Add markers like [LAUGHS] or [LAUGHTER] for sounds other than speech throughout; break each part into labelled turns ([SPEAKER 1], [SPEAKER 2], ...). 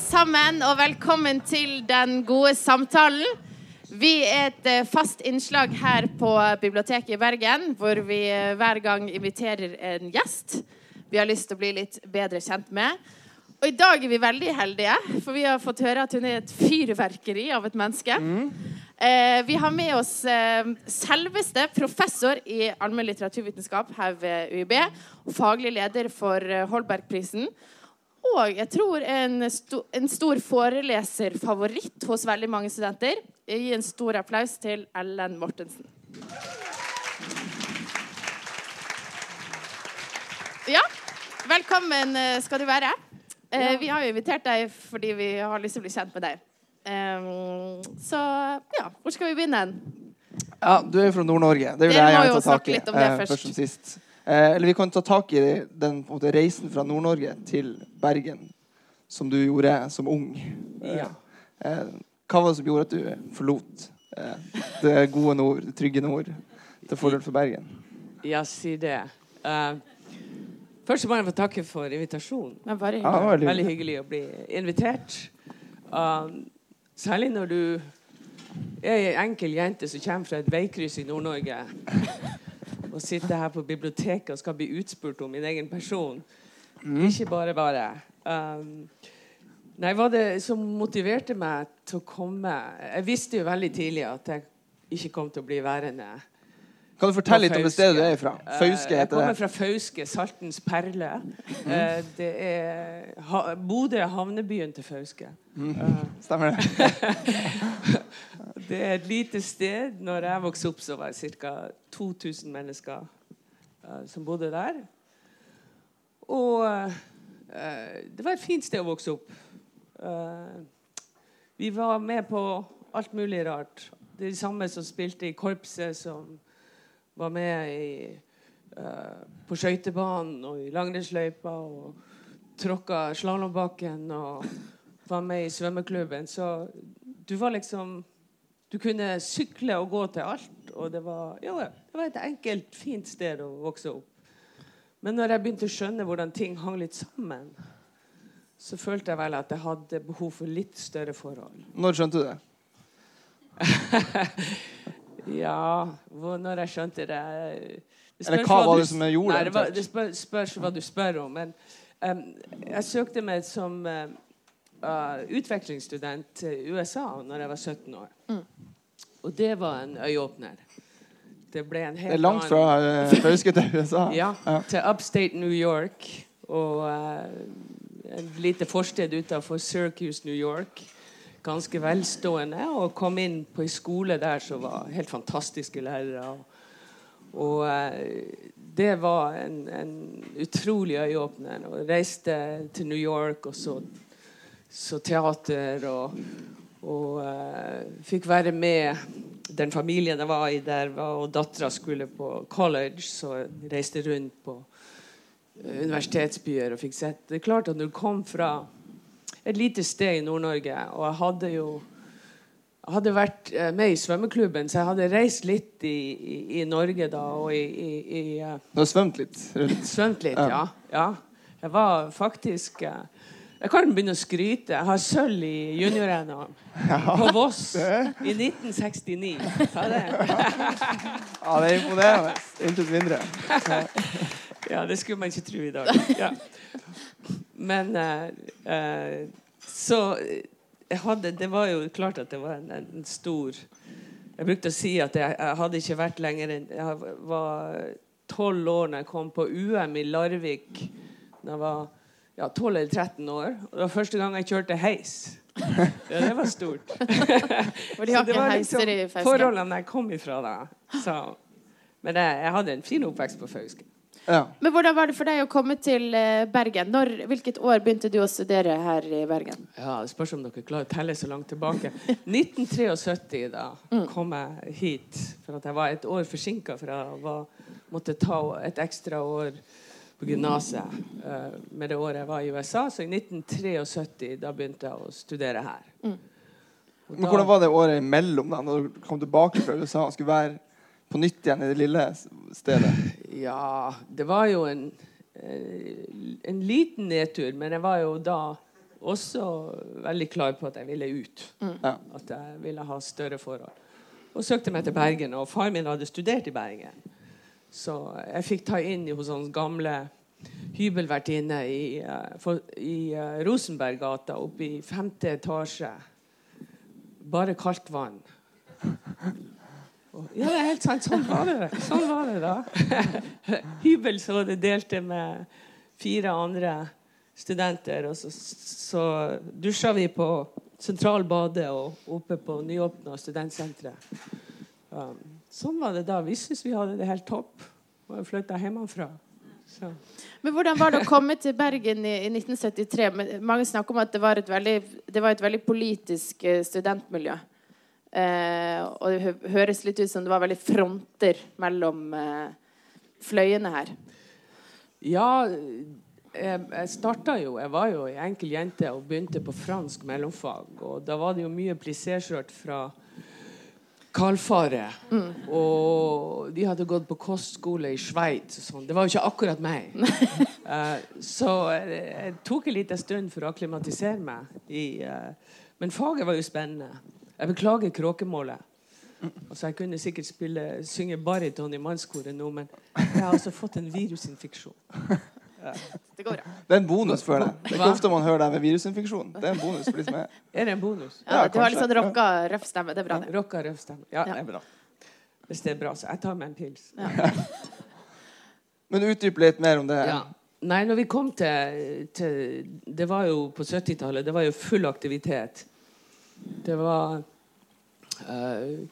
[SPEAKER 1] sammen, og velkommen til Den gode samtalen. Vi er et eh, fast innslag her på biblioteket i Bergen, hvor vi eh, hver gang inviterer en gjest vi har lyst til å bli litt bedre kjent med. Og i dag er vi veldig heldige, for vi har fått høre at hun er et fyrverkeri av et menneske. Eh, vi har med oss eh, selveste professor i allmenn litteraturvitenskap her ved UiB, og faglig leder for eh, Holbergprisen. Og jeg tror en, sto, en stor foreleserfavoritt hos veldig mange studenter. Gi en stor applaus til Ellen Mortensen. Ja, velkommen eh, skal du være. Eh, Vi har jo invitert deg fordi vi har lyst til å bli kjent med deg. Ehm, så ja, hvor skal vi begynne? hen?
[SPEAKER 2] Ja, du er jo fra Nord-Norge. Det vil jeg gjerne ta tak i.
[SPEAKER 1] om
[SPEAKER 2] eh,
[SPEAKER 1] først.
[SPEAKER 2] først og sist. Eh, eller vi kan ta tak i den på en måte, reisen fra Nord-Norge til Bergen, som du gjorde som ung. Eh,
[SPEAKER 3] Ja.
[SPEAKER 2] eh, hva var det som gjorde at du forlot eh, det gode nord, det trygge nord, til fordel for Bergen?
[SPEAKER 3] Ja, si det. Uh, først må jeg få takke for invitasjonen.
[SPEAKER 1] Men bare
[SPEAKER 2] Ja, det var veldig
[SPEAKER 3] Veldig
[SPEAKER 2] hyggelig.
[SPEAKER 3] hyggelig å bli invitert. Uh, særlig når du er ei enkel jente som kommer fra et veikryss i Nord-Norge og sitte her på biblioteket og skal bli utspurt om min egen person. Ikke bare bare. Um, nei, hva det som motiverte meg til å komme Jeg visste jo veldig tidlig at jeg ikke kom til å bli værende
[SPEAKER 2] Kan du fortelle litt om det stedet du er fra? Fauske heter det.
[SPEAKER 3] Jeg kommer fra Fauske, Saltens perle. Eh, Det er ha, Bodø er havnebyen til Fauske. Mm.
[SPEAKER 2] Stemmer det? [LAUGHS]
[SPEAKER 3] Det er et lite sted. Når jeg vokste opp, så var det ca. 2000 mennesker uh, som bodde der. Og uh, det var et fint sted å vokse opp. Uh, vi var med på alt mulig rart. De samme som spilte i korpset, som var med i, på skøytebanen og i langrennsløypa og tråkka slalåmbakken og var med i svømmeklubben. Så du var liksom Du kunne sykle og gå til alt. Og det var, jo, det var et enkelt, fint sted å vokse opp. Men når jeg begynte å skjønne hvordan ting hang litt sammen, så følte jeg vel at jeg hadde behov for litt større forhold.
[SPEAKER 2] Når skjønte du det? [LAUGHS]
[SPEAKER 3] Ja, hvor, når jeg skjønte det, det
[SPEAKER 2] Eller hva var det som gjorde det,
[SPEAKER 3] Nei, det? Var, det spør, spørs hva du spør om. Men um, jeg søkte meg som em, uh, utvekslingsstudent til USA når jeg var 17 år.
[SPEAKER 2] Mm.
[SPEAKER 3] Og det var en øyeåpner. Det ble en helt
[SPEAKER 2] Det er langt fra eh, Fauske til USA. [LAUGHS]
[SPEAKER 3] ja,
[SPEAKER 2] Ja.
[SPEAKER 3] til upstate New York. Og uh, et lite forsted utenfor Syracuse, New York. Ganske velstående. Og kom inn på en skole der som var helt fantastiske lærere. Og, og eh, det var en, en utrolig øyeåpner. Og reiste til New York og så, så teater og, og uh, fikk være med den familien jeg var i der, og dattera skulle på college, så reiste rundt på eh, universitetsbyer og fikk sett Det er klart at når du kom fra et lite sted i Nord-Norge, og jeg hadde jo jeg hadde vært eh, med i svømmeklubben, så jeg hadde reist litt i, i, i Norge da, og i,
[SPEAKER 2] Du har svømt litt rundt.
[SPEAKER 3] Svømt litt,
[SPEAKER 2] Ja.
[SPEAKER 3] ja. ja. Jeg var faktisk eh, Jeg kan begynne å skryte. Jeg har sølv i junior-NM på Voss i 1969. Ta det.
[SPEAKER 2] Ja, det er imponerende. Intet mindre.
[SPEAKER 3] Ja, det skulle man ikke tro i dag. Ja. Men eh, eh, Så jeg hadde Det var jo klart at det var en, en stor Jeg brukte å si at jeg, jeg hadde ikke vært lenger enn Jeg var tolv år når jeg kom på UM i Larvik. Da jeg var ja, 12 eller 13 år. Og det var første gang jeg kjørte heis. [LAUGHS] Ja, det var stort. [LAUGHS]
[SPEAKER 1] For de har ikke heiser i
[SPEAKER 3] liksom
[SPEAKER 1] Fauske.
[SPEAKER 3] forholdene jeg kom ifra da. Så, men jeg, jeg hadde en fin oppvekst på Fauske.
[SPEAKER 2] Ja.
[SPEAKER 1] Men hvordan var det for deg å komme til eh, Bergen? Når, hvilket år begynte du å studere her i Bergen?
[SPEAKER 3] Ja, Det spørs om dere klarer å telle så langt tilbake. [LAUGHS] 1973 da kom jeg hit. For at jeg var et år forsinka, for jeg var, måtte ta et ekstra år på gymnaset eh, med det året jeg var i USA. Så i 1973 da begynte jeg å studere her. Og
[SPEAKER 2] Men hvordan var det året imellom, da, når du kom tilbake fra USA og skulle være på nytt igjen i det lille stedet? [LAUGHS]
[SPEAKER 3] Ja, det var jo en, eh, en liten nedtur, men jeg var jo da også veldig klar på at jeg ville ut.
[SPEAKER 2] Mm.
[SPEAKER 3] At jeg ville ha større forhold. Og søkte meg til Bergen. Og far min hadde studert i Bergen. Så jeg fikk ta inn hos hans gamle hybelvertinne i, eh, i eh, Rosenberggata oppe i femte etasje. Bare kaldt vann. Ja, det er helt sant. Sånn var det, sånn var det da. [LAUGHS] Hybel så det delte med fire andre studenter. Og så, så dusja vi på Sentralbadet og oppe på nyåpna studentsenteret. Um, sånn var det da. Vi syntes vi hadde det helt topp. Og flytta hjemmefra. Så.
[SPEAKER 1] Men hvordan var det å komme til Bergen i, i 1973? Men Mange snakker om at det var et veldig, det var et veldig politisk eh, studentmiljø. Eh, og det høres litt ut som det var veldig fronter mellom eh, fløyene her.
[SPEAKER 3] Ja, jeg, jeg starta jo Jeg var jo ei enkel jente og begynte på fransk mellomfag. Og da var det jo mye plissé-skjørt fra Kalfaret. Og de hadde gått på kostskole i Sveits sånn. Det var jo ikke akkurat meg. [LAUGHS] uh, så jeg, jeg tok en liten stund for å akklimatisere meg. I, uh, men faget var jo spennende. Jeg beklager kråkemålet. Altså, jeg kunne sikkert spille, synge bariton i mannskoret nå, men jeg har altså fått en virusinfeksjon. [LAUGHS] [LAUGHS]
[SPEAKER 1] Det går bra.
[SPEAKER 2] Det er en bonus for deg. Det er ikke ofte man hører deg med virusinfeksjon. Det er en bonus for de som er
[SPEAKER 3] Er det en bonus?
[SPEAKER 1] Ja,
[SPEAKER 2] Ja,
[SPEAKER 1] du har litt sånn rocka, røff stemme. Det er bra, det.
[SPEAKER 3] Rocka røff stemme. Ja,
[SPEAKER 1] Ja.
[SPEAKER 3] det er bra. Hvis det er bra, så jeg tar meg en pils. [LAUGHS]
[SPEAKER 2] Men utdyp litt mer om det.
[SPEAKER 3] Ja. Nei, når vi kom til, til Det var jo på 70-tallet. Det var jo full aktivitet. Det var eh,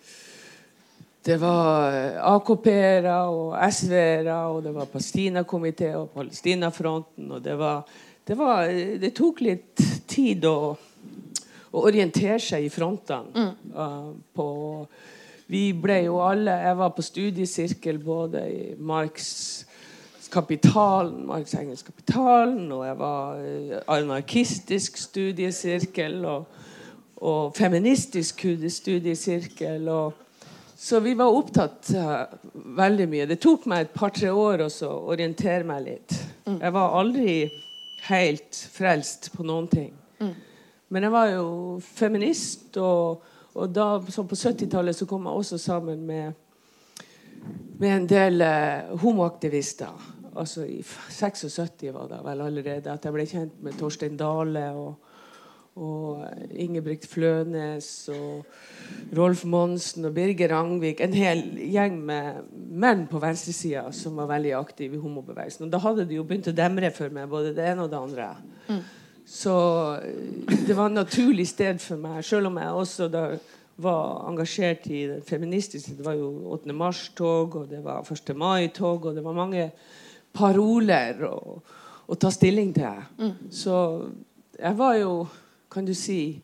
[SPEAKER 3] Det var AKP-ere og SV-ere, og det var Palestina-komité og Palestinafronten, og det var Det, var, det tok litt tid å, å orientere seg i frontene. eh, på Vi ble jo alle Jeg var på studiesirkel både i Marx Kapitalen, Marx Engels Kapitalen, og jeg var eh, anarkistisk studiesirkel og, og feministisk studiesirkel. Og, så vi var opptatt uh, veldig mye. Det tok meg et par-tre år også å orientere meg litt. Jeg var aldri helt frelst på noen ting. Men jeg var jo feminist, og, og da, så på 70-tallet så kom jeg også sammen med med en del uh, homoaktivister. Altså I 76 var det vel allerede at jeg ble kjent med Torstein Dale og, og Ingebrigt Flønes og Rolf Monsen og Birger Rangvik. En hel gjeng med menn på venstresida som var veldig aktive i homobevegelsen. Og da hadde det jo begynt å demre for meg, både det ene og det andre. Så eh, det var et naturlig sted for meg, selv om jeg også da var engasjert i det feministiske. Det var jo 8. mars-tog, og det var 1. mai-tog, og det var mange paroler å, å ta stilling til. Så jeg var jo, kan du si,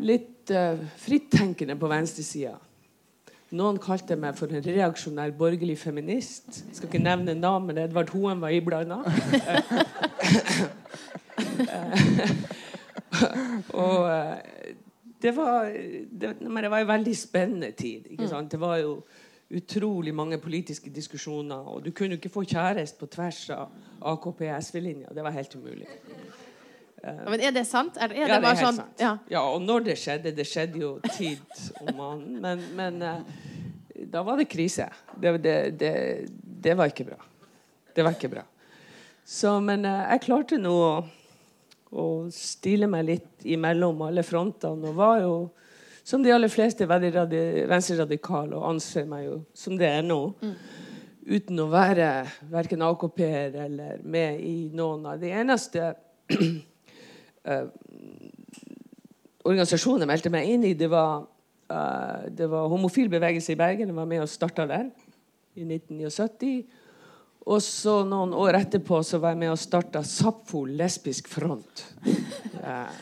[SPEAKER 3] litt uh, frittenkende på venstresida. Noen kalte meg for en reaksjonær borgerlig feminist. Jeg skal ikke nevne navn, men Edvard Hoem var iblanda. [LAUGHS] og uh, det var, det, men det var en veldig spennende tid. Sant? Det var jo utrolig mange politiske diskusjoner. Og du kunne ikke få kjæreste på tvers av AKP-SV-linja. Det var helt umulig.
[SPEAKER 1] Ja, Men er det sant? Er, er
[SPEAKER 3] Ja,
[SPEAKER 1] det
[SPEAKER 3] det er helt
[SPEAKER 1] sånn
[SPEAKER 3] sant.
[SPEAKER 1] ja.
[SPEAKER 3] Ja, og når det skjedde Det skjedde jo tid om mannen, Men, men uh, da var det krise. Det, det, det, det var ikke bra. Det var ikke bra. Så, men uh, jeg klarte nå å, å stille meg litt imellom alle frontene. Og var jo, som de aller fleste, veldig radi venstreradikal og anser meg jo som det er nå. Uten å være verken AKP-er eller med i noen av de eneste eh, organisasjonen jeg meldte meg inn i, det var, eh, det var homofil bevegelse i Bergen. Jeg var med og starta den i 1979. Og så noen år etterpå så var jeg med og starta Sapfo lesbisk front. [LAUGHS] Eh,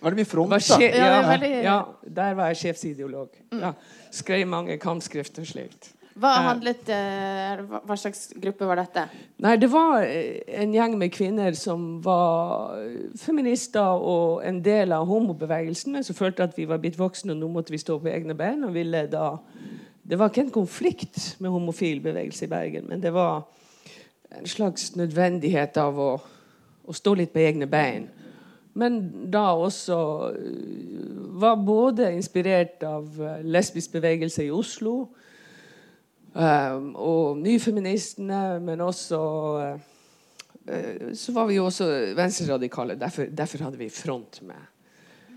[SPEAKER 2] Var det mye front,
[SPEAKER 3] da?
[SPEAKER 1] Ja,
[SPEAKER 3] ja, ja, der var jeg sjefsideolog. Ja, skrev mange kampskrifter slikt.
[SPEAKER 1] Hva
[SPEAKER 3] Eh.
[SPEAKER 1] handlet eh, hva, slags gruppe var dette?
[SPEAKER 3] Nei, det var eh, en gjeng med kvinner som var feminister og en del av homobevegelsen, men som følte at vi var blitt voksne, og nå måtte vi stå på egne bein. og ville da... Det var ikke en konflikt med homofil bevegelse i Bergen, men det var en slags nødvendighet av å, å stå litt på egne bein. men da også var både inspirert av lesbisk bevegelse i Oslo og Nyfeministene, men også så var vi jo også venstreradikale. Derfor, derfor hadde vi front med.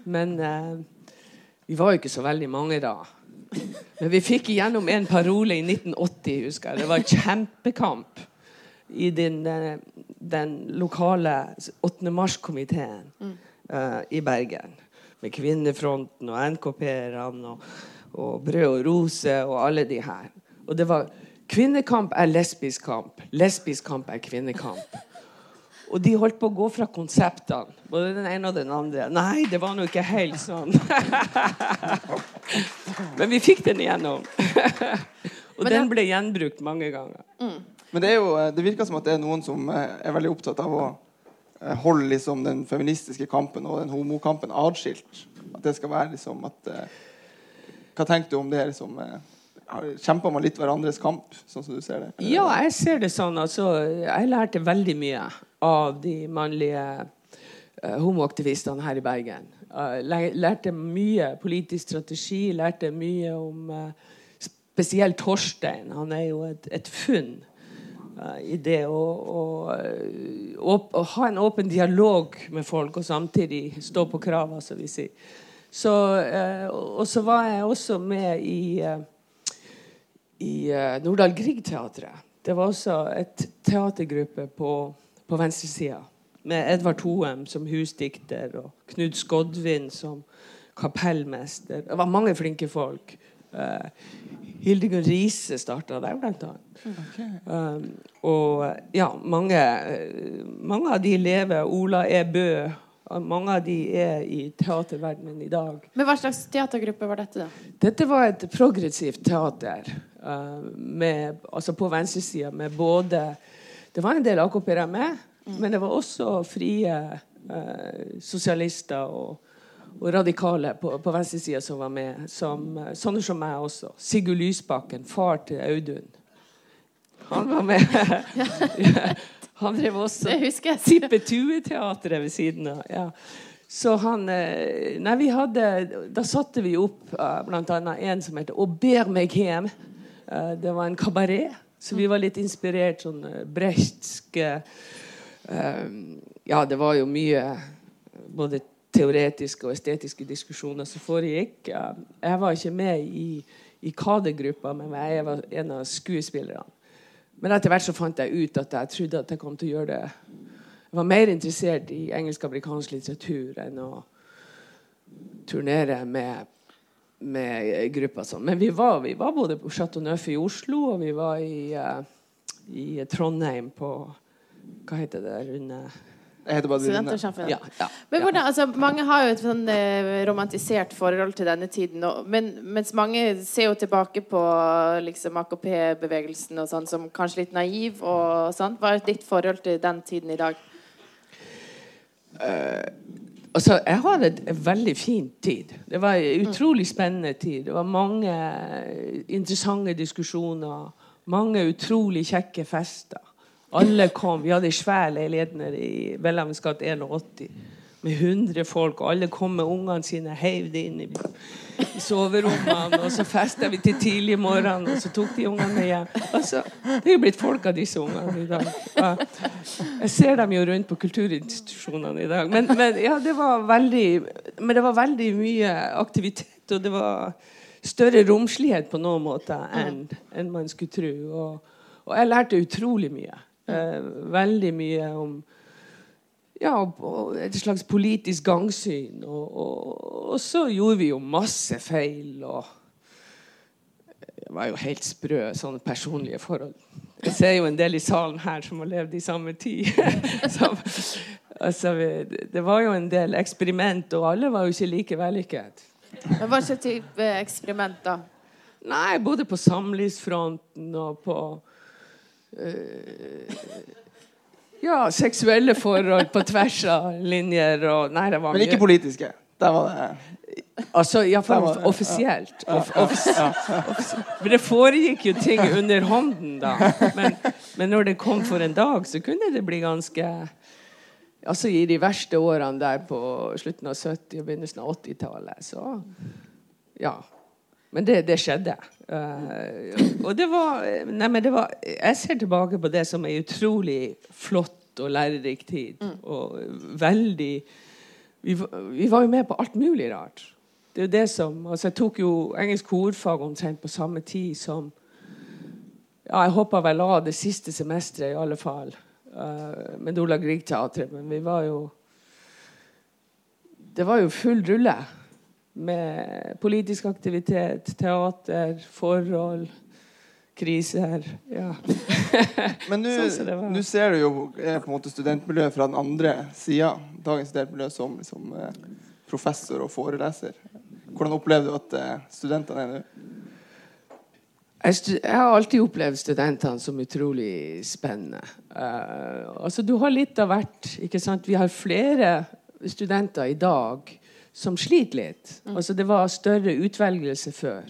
[SPEAKER 3] Men vi var jo ikke så veldig mange da. Men vi fikk igjennom en parole i 1980, husker jeg. Det var kjempekamp i den, den lokale 8. mars-komiteen uh, i Bergen. Med Kvinnefronten og NKP-erne og, og Brød og Rose og alle de her. Og det var Kvinnekamp er lesbisk kamp. Lesbisk kamp er kvinnekamp. Og de holdt på å gå fra konseptene, både den ene og den andre. Nei, det var nå ikke helt sånn. [LAUGHS] Men vi fikk den igjennom. [LAUGHS] og den ble gjenbrukt mange ganger. Mm.
[SPEAKER 2] Men det, jo, det, virker som at det er noen som eh, er veldig opptatt av å eh, holde liksom, den feministiske kampen og den homokampen atskilt. At det skal være liksom at eh, Hva tenker du om det? liksom Kjemper man litt hverandres kamp, sånn som du ser det?
[SPEAKER 3] Ja, jeg ser det sånn. Altså, jeg lærte veldig mye av de mannlige uh, homoaktivistene her i Bergen. Uh, lærte mye politisk strategi, lærte mye om uh, spesielt Torstein. Han er jo et, et funn i det å, å, å, å, ha en åpen dialog med folk og samtidig stå på krava, som vi sier. Så, og så var jeg også med i i uh, Nordahl Grieg-teatret. Det var også et teatergruppe på, på venstresida. Med Edvard Hoem som husdikter og Knut Skodvin som kapellmester. Det var mange flinke folk. Uh, Hildegunn Riise starta der, blant annet. Okay. Um, og ja, mange, mange av de lever. Ola E. Bø mange av de er i teaterverdenen i dag.
[SPEAKER 1] Men Hva slags teatergruppe var dette? da?
[SPEAKER 3] Dette var et progressivt teater. Uh, med, altså på venstresida med både Det var en del AKP-ere med, mm. men det var også frie eh, sosialister og, og, radikale på, på venstresida som var med. Som, sånne som meg også. Sigurd Lysbakken, far til Audun. Han var med. [LAUGHS] Han drev også Tippetue-teatret ved siden av. Ja. Så han Nei, vi hadde Da satte vi opp bl.a. en som heter 'Å ber meg hjem'. Uh, det var en kabaret. Så vi var litt inspirert sånn brechtsk uh, Ja, det var jo mye både teoretiske og estetiske diskusjoner som foregikk. Jeg var ikke med i, i kadergruppa, men jeg var en av skuespillerne. Men etter hvert så fant jeg ut at jeg trodde at jeg kom til å gjøre det Jeg var mer interessert i engelsk-amerikansk litteratur enn å turnere med, med gruppa. sånn. Men vi var, vi var, både på Chateau Neuf i Oslo, og vi var i, uh, i Trondheim på Hva heter det
[SPEAKER 2] bare Studentårssamfunnet.
[SPEAKER 1] Ja, ja, men hvordan, altså, mange har jo et sånn eh, romantisert forhold til denne tiden. Og, men, mens mange ser jo tilbake på liksom, AKP-bevegelsen og sånn som kanskje litt naiv. og sånn. Hva er ditt forhold til den tiden i dag?
[SPEAKER 3] Uh, altså, jeg har en veldig fin tid. Det var en utrolig spennende tid. Det var mange interessante diskusjoner. Mange utrolig kjekke fester. Alle kom. Vi hadde ei svær leilighet nede i Welhavens gate 81 med 100 folk. Og alle kom med ungene sine, heiv det inn i, soverommene. Og så festa vi til tidlig morgen, og så tok de ungene med hjem. Altså, det er jo blitt folk av disse ungene i dag. Jeg ser dem jo rundt på kulturinstitusjonene i dag. Men, men, ja, det var veldig, men det var veldig mye aktivitet, og det var større romslighet på noen måter enn, en man skulle tro. Og, og jeg lærte utrolig mye. Eh, veldig mye om ja, et slags politisk gangsyn. Og, og, og, så gjorde vi jo masse feil. og Jeg var jo helt sprø sånne personlige forhold. Jeg ser jo en del i salen her som har levd i samme tid. [LAUGHS] så, altså, det var jo en del eksperiment, og alle var jo ikke like vellykket.
[SPEAKER 1] Hva slags type eksperiment, da?
[SPEAKER 3] Nei, både på samlivsfronten og på Eh, ja, seksuelle forhold på tvers av linjer og Nei, det var
[SPEAKER 2] Men ikke politiske? Der var det
[SPEAKER 3] Altså, iallfall offisielt. Off, off, Men det foregikk jo ting under hånden da. Men, men, når det kom for en dag, så kunne det bli ganske Altså i de verste årene der på slutten av 70- og begynnelsen av 80-tallet. Så ja. Men det, det skjedde. Uh, og det var, nei, men det var Jeg ser tilbake på det som ei utrolig flott og lærerik tid. Mm. Og veldig vi, vi, var jo med på alt mulig rart. Det er jo det som, altså Jeg tok jo engelsk ordfag omtrent på samme tid som ja, Jeg hoppa vel av det siste semesteret, i alle fall uh, med Ola Grieg-teatret. Men vi var jo Det var jo full rulle med politisk aktivitet, teater, forhold kriser. Ja. [LAUGHS]
[SPEAKER 2] Men [LAUGHS] nå sånn ser du jo eh, på en måte studentmiljøet fra den andre sida. Dagens studentmiljø som, som eh, professor og foreleser. Hvordan opplever du at eh, studentene er nå?
[SPEAKER 3] Jeg, har alltid opplevd studentene som utrolig spennende. Uh, altså, du har litt av hvert. ikke sant? Vi har flere studenter i dag som sliter litt. Altså, det var større utvelgelse før.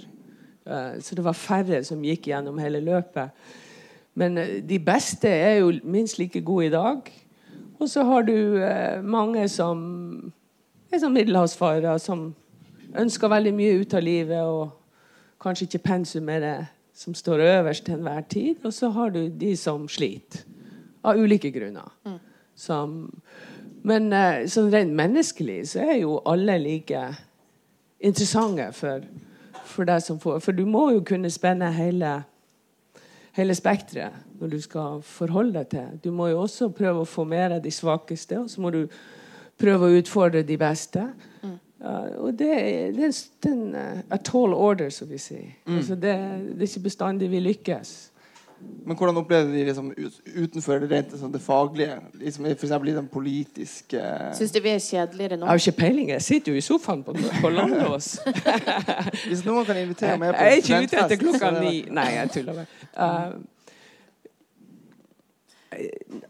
[SPEAKER 3] Uh, så det var færre som gikk gjennom hele løpet. Men uh, de beste er jo minst like gode i dag. Og så har du mange som er som middelhavsfarere, som ønsker veldig mye ut av livet og kanskje ikke pensum er det som står øverst til enhver tid. Og så har du de som sliter. Av ulike grunner. Mm. Som, men uh, sånn rent menneskelig så er jo alle like interessante for, for deg som får For du må jo kunne spenne hele, hele spekteret når du skal forholde deg til. Du må jo også prøve å få med deg de svakeste, og så må du prøve å utfordre de beste. Mm. Uh, og det, det er en uh, a tall order, som vi sier. Mm. Altså det, det, er ikke bestandig vi lykkes.
[SPEAKER 2] Men hvordan opplevde de liksom, utenfor det rent sånn, det faglige? Liksom, F.eks. i den politiske
[SPEAKER 1] Syns du vi er kjedeligere nå?
[SPEAKER 3] Jeg har ikke peiling. Jeg sitter jo i sofaen på, på Landås. [LAUGHS]
[SPEAKER 2] Hvis noen kan invitere meg
[SPEAKER 3] på studentfest Jeg er ikke ute etter klokka ni. Nei, jeg tuller bare. Uh,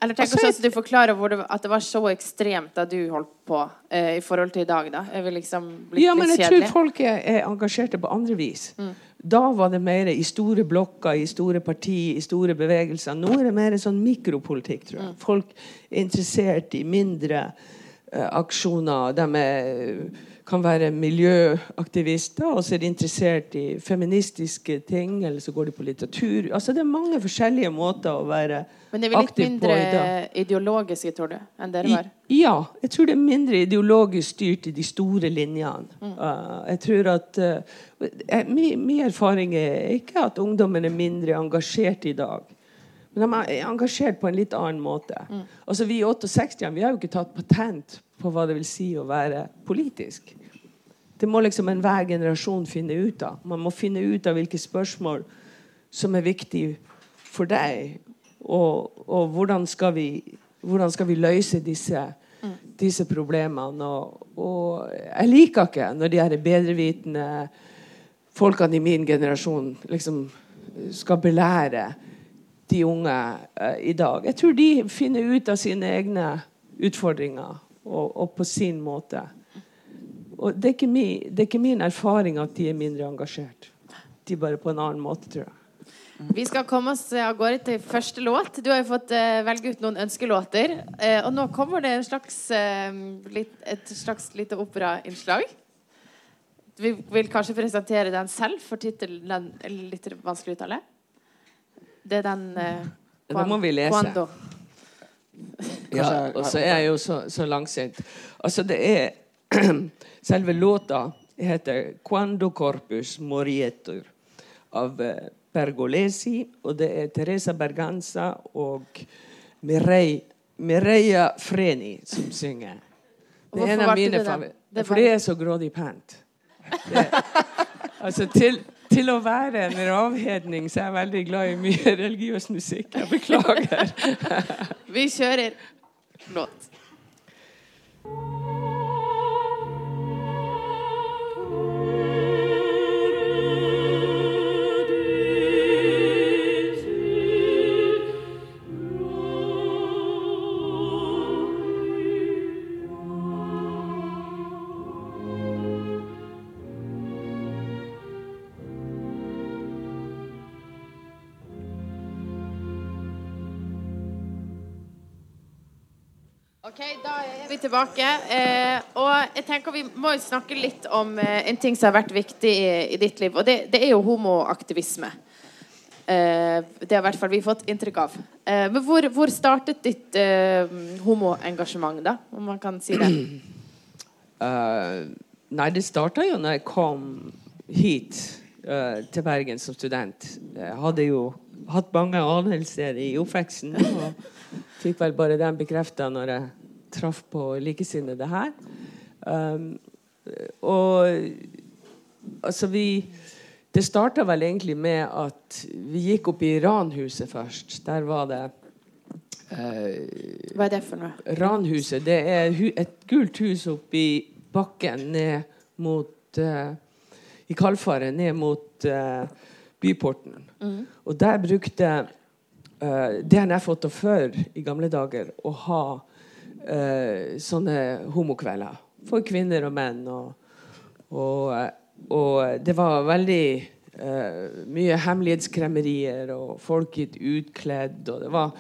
[SPEAKER 1] eller tenk også at du forklarer det, at det var så ekstremt da du holdt på, eh, i forhold til i dag. da. Jeg vil liksom bli
[SPEAKER 3] ja, men jeg tror folk er, er engasjerte på andre vis. Mm. Da var det mer i store blokker, i store partier, i store bevegelser. Nå er det mer sånn mikropolitikk, tror jeg. Mm. Folk er interessert i mindre uh, aksjoner. De er kan være miljøaktivister, og så er de interessert i feministiske ting, eller så går de på litteratur. Altså Det er mange forskjellige måter å være aktiv på.
[SPEAKER 1] Men det er vel litt mindre ideologisk, tror du, enn dere var?
[SPEAKER 3] I, ja. Jeg tror det er mindre ideologisk styrt i de store linjene. Mm. Uh, jeg tror at uh, Min erfaring er ikke at ungdommen er mindre engasjert i dag. Men de er engasjert på en litt annen måte. Mm. Altså Vi i 68 vi har jo ikke tatt patent på hva det vil si å være politisk. Det må liksom enhver generasjon finne ut av. Man må finne ut av hvilke spørsmål som er viktige for deg. Og, og hvordan, skal vi, hvordan, skal vi, løse disse, disse problemene. Og, og, jeg liker ikke når de her bedrevitende folkene i min generasjon liksom skal belære de unge uh, i dag. Jeg tror de finner ut av sine egne utfordringer og, og på sin måte. Og det er, min, det er, ikke min, erfaring at de er mindre engasjert. De er bare på en annen måte, tror jeg.
[SPEAKER 1] Vi skal komme oss av gårde til første låt. Du har jo fått uh, velge ut noen ønskelåter. Uh, og nå kommer det slags, uh, litt, et slags lite operainnslag. Vi vil kanskje presentere den selv, for tittelen er litt vanskelig å uttale. Det er den uh,
[SPEAKER 3] Det må vi lese. Quando. Ja, og så er jeg jo så, så langsint. Altså, det er [CLEARS THROAT] Selve låta heter 'Quando Corpus Morietur' av eh, Pergolesi. Og det er Teresa Berganza og Mireille, Mireia Freni som synger. Det er en av mine favoritter. For det er så grådig pent. Det, [LAUGHS] altså til til å være en ravhedning så er jeg veldig glad i mye religiøs musikk. Jeg beklager. [LAUGHS]
[SPEAKER 1] Vi kjører låt. Tilbake. Eh, og jeg tenker Vi må jo snakke litt om eh, en ting som har vært viktig i, i ditt liv. Og det, det er jo homoaktivisme. Eh, det har i hvert fall vi fått inntrykk av. Eh, men hvor, hvor startet ditt eh, homoengasjement, da? Om man kan si det.
[SPEAKER 3] Uh, [CLEARS THROAT] nei, det starta jo når jeg kom hit uh, til Bergen som student. Jeg hadde jo hatt mange anelser i oppveksten. Og fikk vel bare den bekrefta når jeg traff på likesinnede her. Um, og altså vi Det starta vel egentlig med at vi gikk opp i Ranhuset først. Der var det eh,
[SPEAKER 1] Hva er det for noe?
[SPEAKER 3] Ranhuset det er hu et gult hus oppi bakken ned mot eh, I Kalfaret, ned mot eh, byporten. Og der brukte eh, DNF 48 i gamle dager å ha eh, sånne homokvelder for kvinner og menn. Og, og, eh, og det var veldig eh, mye hemmelighetskremmerier, og folk gikk utkledd. og det var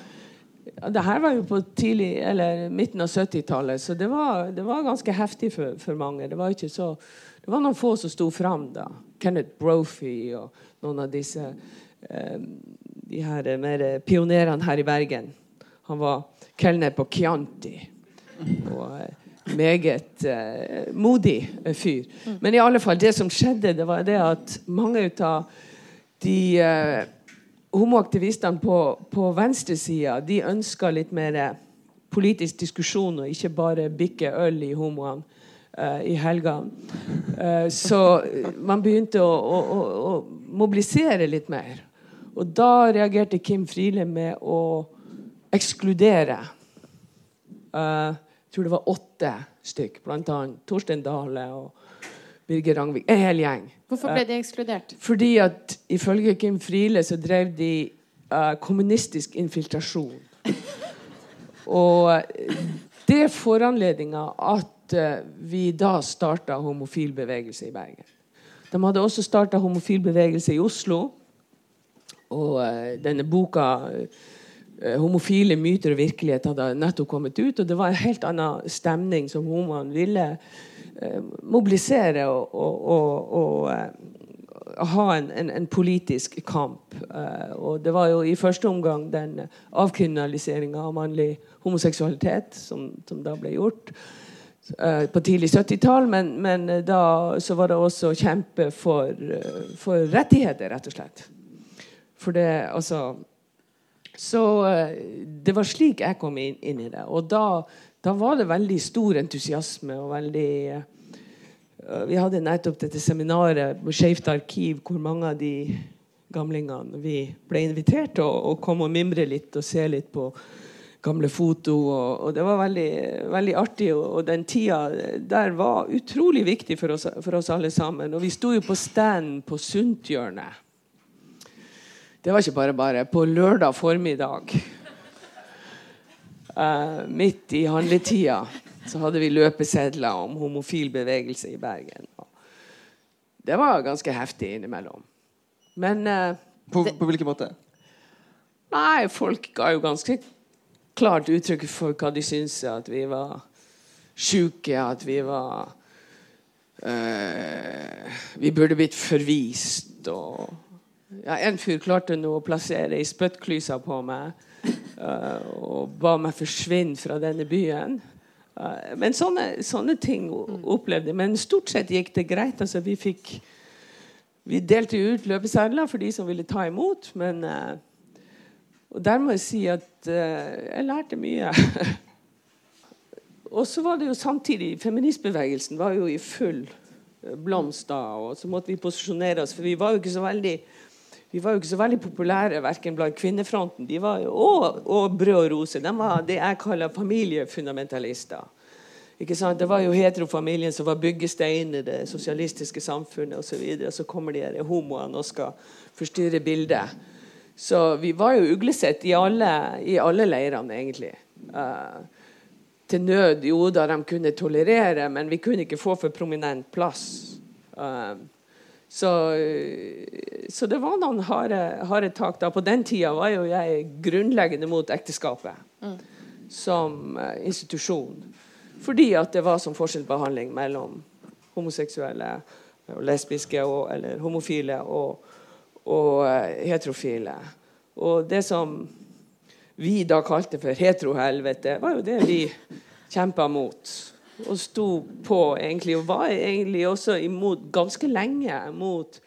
[SPEAKER 3] det her var jo på tidlig, eller midten av 70-tallet, så det var, det var ganske heftig for, for mange. Det var, så, det var noen få som sto fram da. Kenneth Brophy og noen av disse eh, de her mer pionerene her i Bergen. Han var kelner på Chianti. Og eh, meget eh, modig eh, fyr. Men i alle fall, det som skjedde, det var det at mange av de eh, homoaktivistene på, på venstresida de ønska litt mer politisk diskusjon og ikke bare bikke øl i homoene eh, i helga. Eh, så man begynte å, å, å, å mobilisere litt mer. Og da reagerte Kim Friele med å ekskludere. Eh, jeg tror det var åtte stykk, bl.a. Torstein Dale og Birger Rangvik. En hel gjeng.
[SPEAKER 1] Hvorfor ble de ekskludert?
[SPEAKER 3] Fordi at ifølge Kim Friele så drev de uh, kommunistisk infiltrasjon. [LAUGHS] Og det er foranledninga at uh, vi da starta homofil bevegelse i Bergen. De hadde også starta homofil bevegelse i Oslo. Og uh, denne boka eh, 'Homofile myter og virkelighet' hadde nettopp kommet ut. Og det var en helt annen stemning som homoene ville eh, mobilisere og, og, og, og eh, ha en, en, en politisk kamp. Eh, og det var jo i første omgang den avkriminaliseringa av mannlig homoseksualitet som, som da ble gjort eh, på tidlig 70-tall. Men, men eh, da så var det også kjempe for, eh, for rettigheter, rett og slett. For det altså Så eh, det var slik jeg kom inn, inn i det. Og da, da var det veldig stor entusiasme og veldig eh, vi hadde nettopp dette seminaret på Skeivt arkiv, hvor mange av de gamlingene vi ble invitert til å, komme og mimre litt og se litt på gamle foto. Og, og det var veldig, veldig artig. Og, og, den tida der var utrolig viktig for oss, for oss alle sammen. Og vi sto jo på stand på Sundthjørnet. Det var ikke bare bare. På lørdag formiddag, uh, midt i handletida så hadde vi løpesedler om homofil bevegelse i Bergen. Det var ganske heftig innimellom. Men uh,
[SPEAKER 2] På, på hvilken måte?
[SPEAKER 3] Nei, folk ga jo ganske klart uttrykk for hva de syntes. At vi var sjuke, at vi var eh, Vi burde blitt forvist. Og ja, en fyr klarte nå å plassere ei spyttklyse på meg uh, og ba meg forsvinne fra denne byen. Uh, men sånne, sånne ting opplevde jeg. Men stort sett gikk det greit. Altså, vi fikk Vi delte ut løpesedler for de som ville ta imot, men uh, Og der må jeg si at jeg lærte mye. [LAUGHS] og så var det jo samtidig Feministbevegelsen var jo i full blomst da, og så måtte vi posisjonere oss, for vi var jo ikke så veldig vi var jo ikke så veldig populære verken blant kvinnefronten jo, og, og Brød og Rose. De var det jeg kaller familiefundamentalister. Det var jo heterofamilien som var byggesteinen i det sosialistiske samfunnet osv. Så, videre. så kommer de her homoene og skal forstyrre bildet. Så vi var jo uglesett i alle, i alle leirene, egentlig. Uh, til nød, jo da de kunne tolerere, men vi kunne ikke få for prominent plass. Uh, så, så, det var noen harde, harde tak da. På den tida var jo jeg grunnleggende mot ekteskapet. Mm. som eh, institusjon. Fordi at det var som forskjellsbehandling mellom homoseksuelle og lesbiske og, eller homofile og, og eh, heterofile. Og det som vi da kalte for heterohelvete, var jo det vi kjempa mot. Og sto på egentlig, og var egentlig også imot ganske lenge mot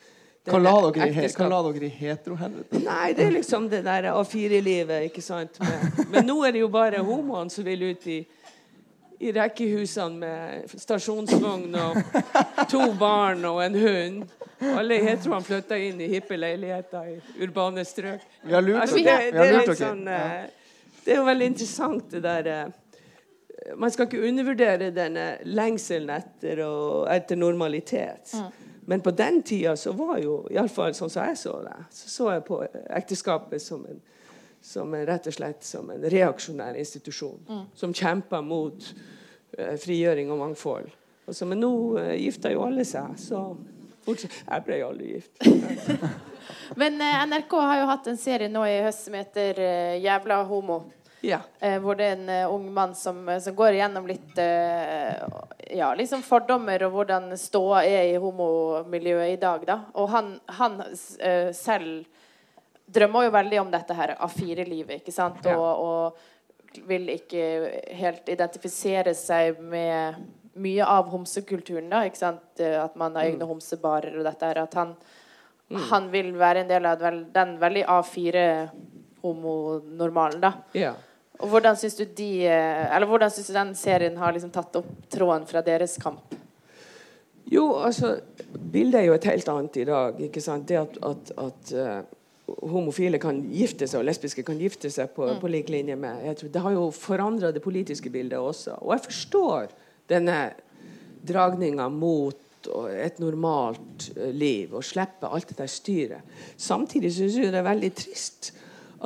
[SPEAKER 2] Hva la dere i, hva dere i heterohelvete?
[SPEAKER 3] Nei, det er liksom det der A4-livet, ikke sant. Men, men nå er det jo bare homoene som vil ut i, i rekkehusene med stasjonsvogn og to barn og en hund. Alle heteroene flytta inn i hippe leiligheter i urbane strøk.
[SPEAKER 2] Vi har lurt
[SPEAKER 3] Altså, det, det,
[SPEAKER 2] det,
[SPEAKER 3] er
[SPEAKER 2] lurt
[SPEAKER 3] sånn,
[SPEAKER 2] Ja.
[SPEAKER 3] eh, det er jo veldig interessant, det der eh, Man skal ikke undervurdere denne lengselen etter, og, etter normalitet. Men på den tida så var jo, iallfall sånn som jeg så det, så så jeg på ekteskapet som en, som en rett og slett som en reaksjonær institusjon. Som kjempa mot uh, frigjøring og mangfold. Altså, men nå uh, gifta jo alle seg, så fortsatt, Jeg ble jo aldri gift. [LAUGHS]
[SPEAKER 1] Men eh, NRK har jo hatt en serie nå i høst som heter eh, 'Jævla homo'.
[SPEAKER 3] Ja.
[SPEAKER 1] Eh, hvor det er en uh, ung mann som, som går igjennom litt uh, ja, liksom fordommer og hvordan ståa er i homomiljøet i dag. Da. Og han, han uh, selv drømmer jo veldig om dette her A4-livet, ikke sant?
[SPEAKER 3] Ja.
[SPEAKER 1] Og, og vil ikke helt identifisere seg med mye av homsekulturen, da. Ikke sant? Eh, At man har egne homsebarer og dette her. At han, han vil være en del av den veldig A4-homonormalen, da.
[SPEAKER 3] ja.
[SPEAKER 1] Og hvordan syns du de eh, Eller hvordan syns du den serien har liksom tatt opp tråden fra deres kamp?
[SPEAKER 3] Jo, altså Bildet er jo et helt annet i dag. ikke sant? Det at, at, at uh, homofile kan gifte seg, og lesbiske kan gifte seg på, på lik linje med jeg tror, Det har jo forandra det politiske bildet også. Og jeg forstår denne dragninga mot et normalt eh, liv og slippe alt det der styret. Samtidig syns jeg det er veldig trist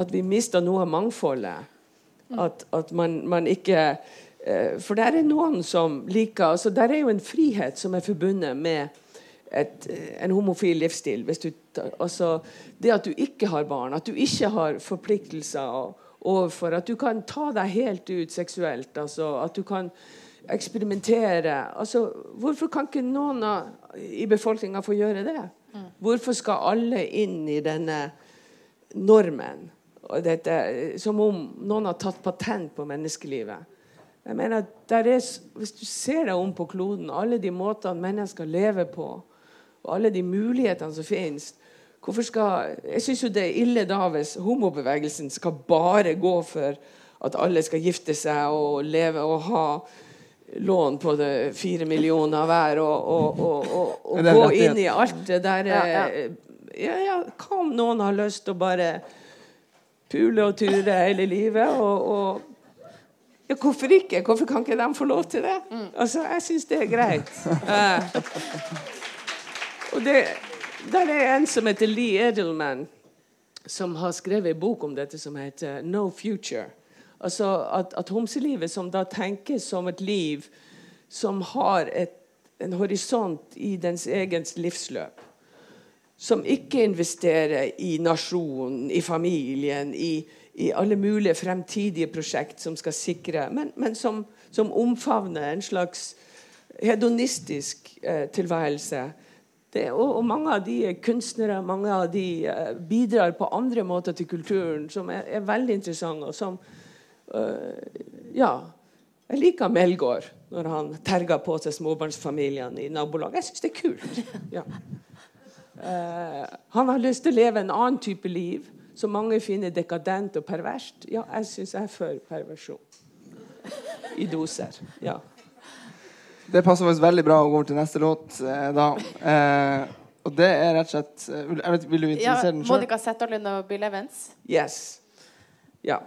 [SPEAKER 3] at vi mister noe av mangfoldet. At, at man, man ikke eh, For der er noen som liker altså Der er jo en frihet som er forbundet med et, eh, en homofil livsstil. Hvis du, altså, det at du ikke har barn, at du ikke har forpliktelser overfor At du kan ta deg helt ut seksuelt. Altså, at du kan eksperimentere. Altså, hvorfor kan ikke noen i befolkninga få gjøre det? Hvorfor skal alle inn i denne normen? Dette, som om noen har tatt patent på menneskelivet. Jeg mener, der er, Hvis du ser deg om på kloden, alle de måtene mennesker lever på, og alle de mulighetene som finnes hvorfor skal, Jeg syns jo det er ille da hvis homobevegelsen skal bare gå for at alle skal gifte seg og leve og ha lån på det fire millioner hver og, og, og, og, gå inn i alt det der
[SPEAKER 1] Ja, ja.
[SPEAKER 3] eh, ja, ja, Hva om noen har lyst til å bare pule og ture hele livet? Og, og ja, Hvorfor ikke? Hvorfor kan ikke de få lov til det? Altså, Jeg syns det er greit. Uh, og det, der er en som heter Lee Edelman, som har skrevet en bok om dette som heter 'No Future'. Altså at, at homselivet, som da tenkes som et liv som har et, en horisont i dens egens livsløp som ikke investerer i nasjonen, i familien, i, i alle mulige fremtidige prosjekt som skal sikre, men, men som, som omfavner en slags hedonistisk eh, tilværelse. Det, og, og mange av de er kunstnere, mange av de eh, bidrar på andre måter til kulturen som er, er veldig interessante. og som eh, Ja. Jeg liker Melgaard når han terger på seg småbarnsfamiliene i nabolaget. Jeg syns det er kult. Ja. Eh, han har lyst til å leve en annen type liv som mange finner dekadent og perverst. Ja, jeg syns jeg er for perversjon. I doser. Ja.
[SPEAKER 2] Det passer faktisk veldig bra å gå over til neste låt eh, da. Eh, og det er rett og slett eh, jeg vet, Vil du
[SPEAKER 1] Ja,
[SPEAKER 2] introdusere den sjøl?
[SPEAKER 1] Monica Zetterlund og Bill Evans.
[SPEAKER 3] Yes. Ja.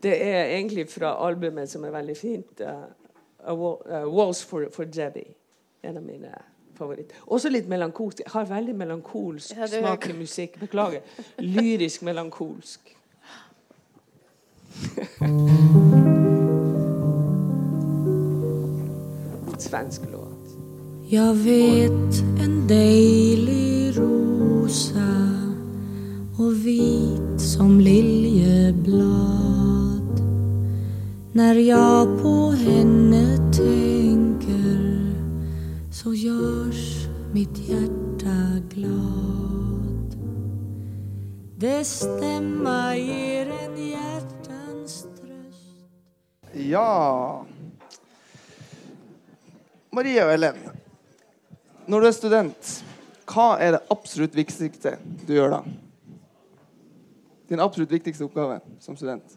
[SPEAKER 3] Det er egentlig fra albumet som er veldig fint. Uh, 'Walls for, for Debbie'. En av mine favoritter. Også litt melankolsk. Jeg har veldig melankolsk
[SPEAKER 1] Ja,
[SPEAKER 3] smak i musikk. Beklager. Lyrisk melankolsk. Svensk låt.
[SPEAKER 4] Jag vet en deilig rosa och vit som liljeblad När jag på henne tänker så görs mitt hjärta glad. Det stämma ger en hjärtans tröst
[SPEAKER 2] Ja Maria og Ellen, når du er student, hva er det absolutt viktigste du gjør da? Din absolutt viktigste oppgave som student?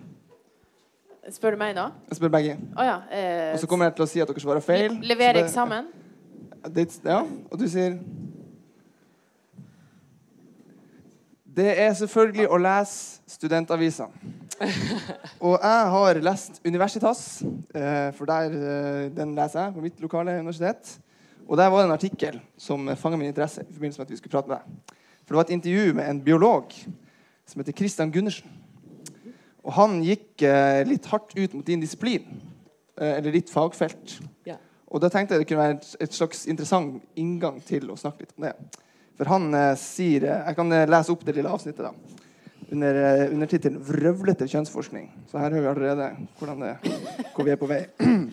[SPEAKER 1] Spør du meg nå?
[SPEAKER 2] Jeg spør begge.
[SPEAKER 1] Oh, ja. Eh,
[SPEAKER 2] Og så kommer jeg til å si at dere svarer feil.
[SPEAKER 1] le- Levere eksamen?
[SPEAKER 2] Det, ja, og du sier Det er selvfølgelig å lese studentavisa. [LAUGHS] Og jeg har lest Universitas, eh, for der, eh, den leser jeg på mitt lokale universitet. Og der var det en artikkel som fanga min interesse i forbindelse med at vi skulle prate med deg. For det var et intervju med en biolog som heter Christian Gundersen. Og han gikk eh, litt hardt ut mot din disiplin, eller ditt fagfelt.
[SPEAKER 3] Ja.
[SPEAKER 2] Og da tenkte jeg det kunne være et, slags interessant inngang til å snakke litt om det. For han eh, sier eh, Jeg kan eh, lese opp det lille avsnittet, da. Under under tittelen 'Vrøvlete kjønnsforskning'. Så her hører vi allerede det, hvor vi er på vei. [CLEARS THROAT]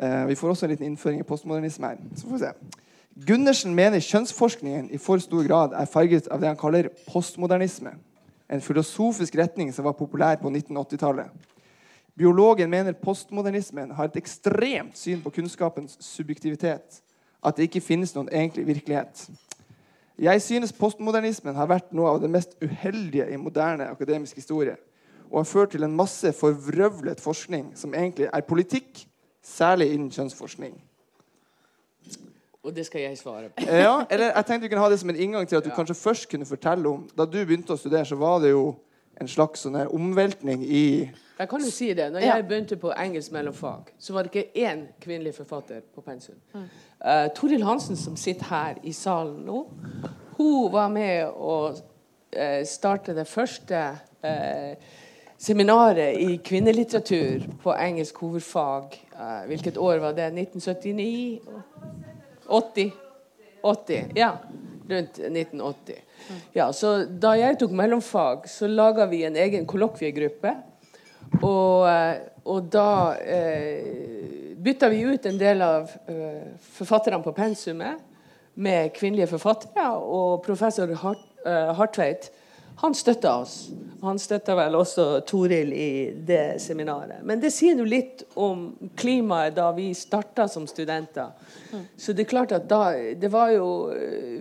[SPEAKER 2] Eh, vi får også en liten innføring i postmodernisme her. Så får vi se. Gundersen mener kjønnsforskningen i for stor grad er farget av det han kaller postmodernisme. En filosofisk retning som var populær på 1980-tallet. Biologen mener postmodernismen har et ekstremt syn på kunnskapens subjektivitet. At det ikke finnes noen egentlig virkelighet. Jeg synes postmodernismen har vært noe av det mest uheldige i moderne akademisk historie. Og har ført til en masse forvrøvlet forskning som egentlig er politikk, særlig innen kjønnsforskning.
[SPEAKER 3] Og det skal jeg svare på.
[SPEAKER 2] Ja, eller jeg tenkte vi kunne ha det som en inngang til at du
[SPEAKER 3] Ja.
[SPEAKER 2] kanskje først kunne fortelle om Da du begynte å studere, så var det jo en slags sånn her omveltning i
[SPEAKER 3] Jeg kan jo si det. Når jeg begynte på engelsk mellomfag, så var det ikke én kvinnelig forfatter på pensum. Uh, Toril Hansen, som sitter her i salen nå, hun var med å uh, starte det første uh, seminaret i kvinnelitteratur på engelsk hovedfag. Uh, hvilket år var det? 1979? 80? 80, ja. Rundt 1980. Ja, så da jeg tok mellomfag, så laga vi en egen kollokviegruppe. Og, eh, og da eh, bytta vi ut en del av eh, forfatterne på pensumet med kvinnelige forfattere. Og professor Hart, eh, Hartveit han støtta oss. Han støtta vel også Toril i det seminaret. Men det sier jo litt om klimaet da vi starta som studenter. Så det er klart at da Det var jo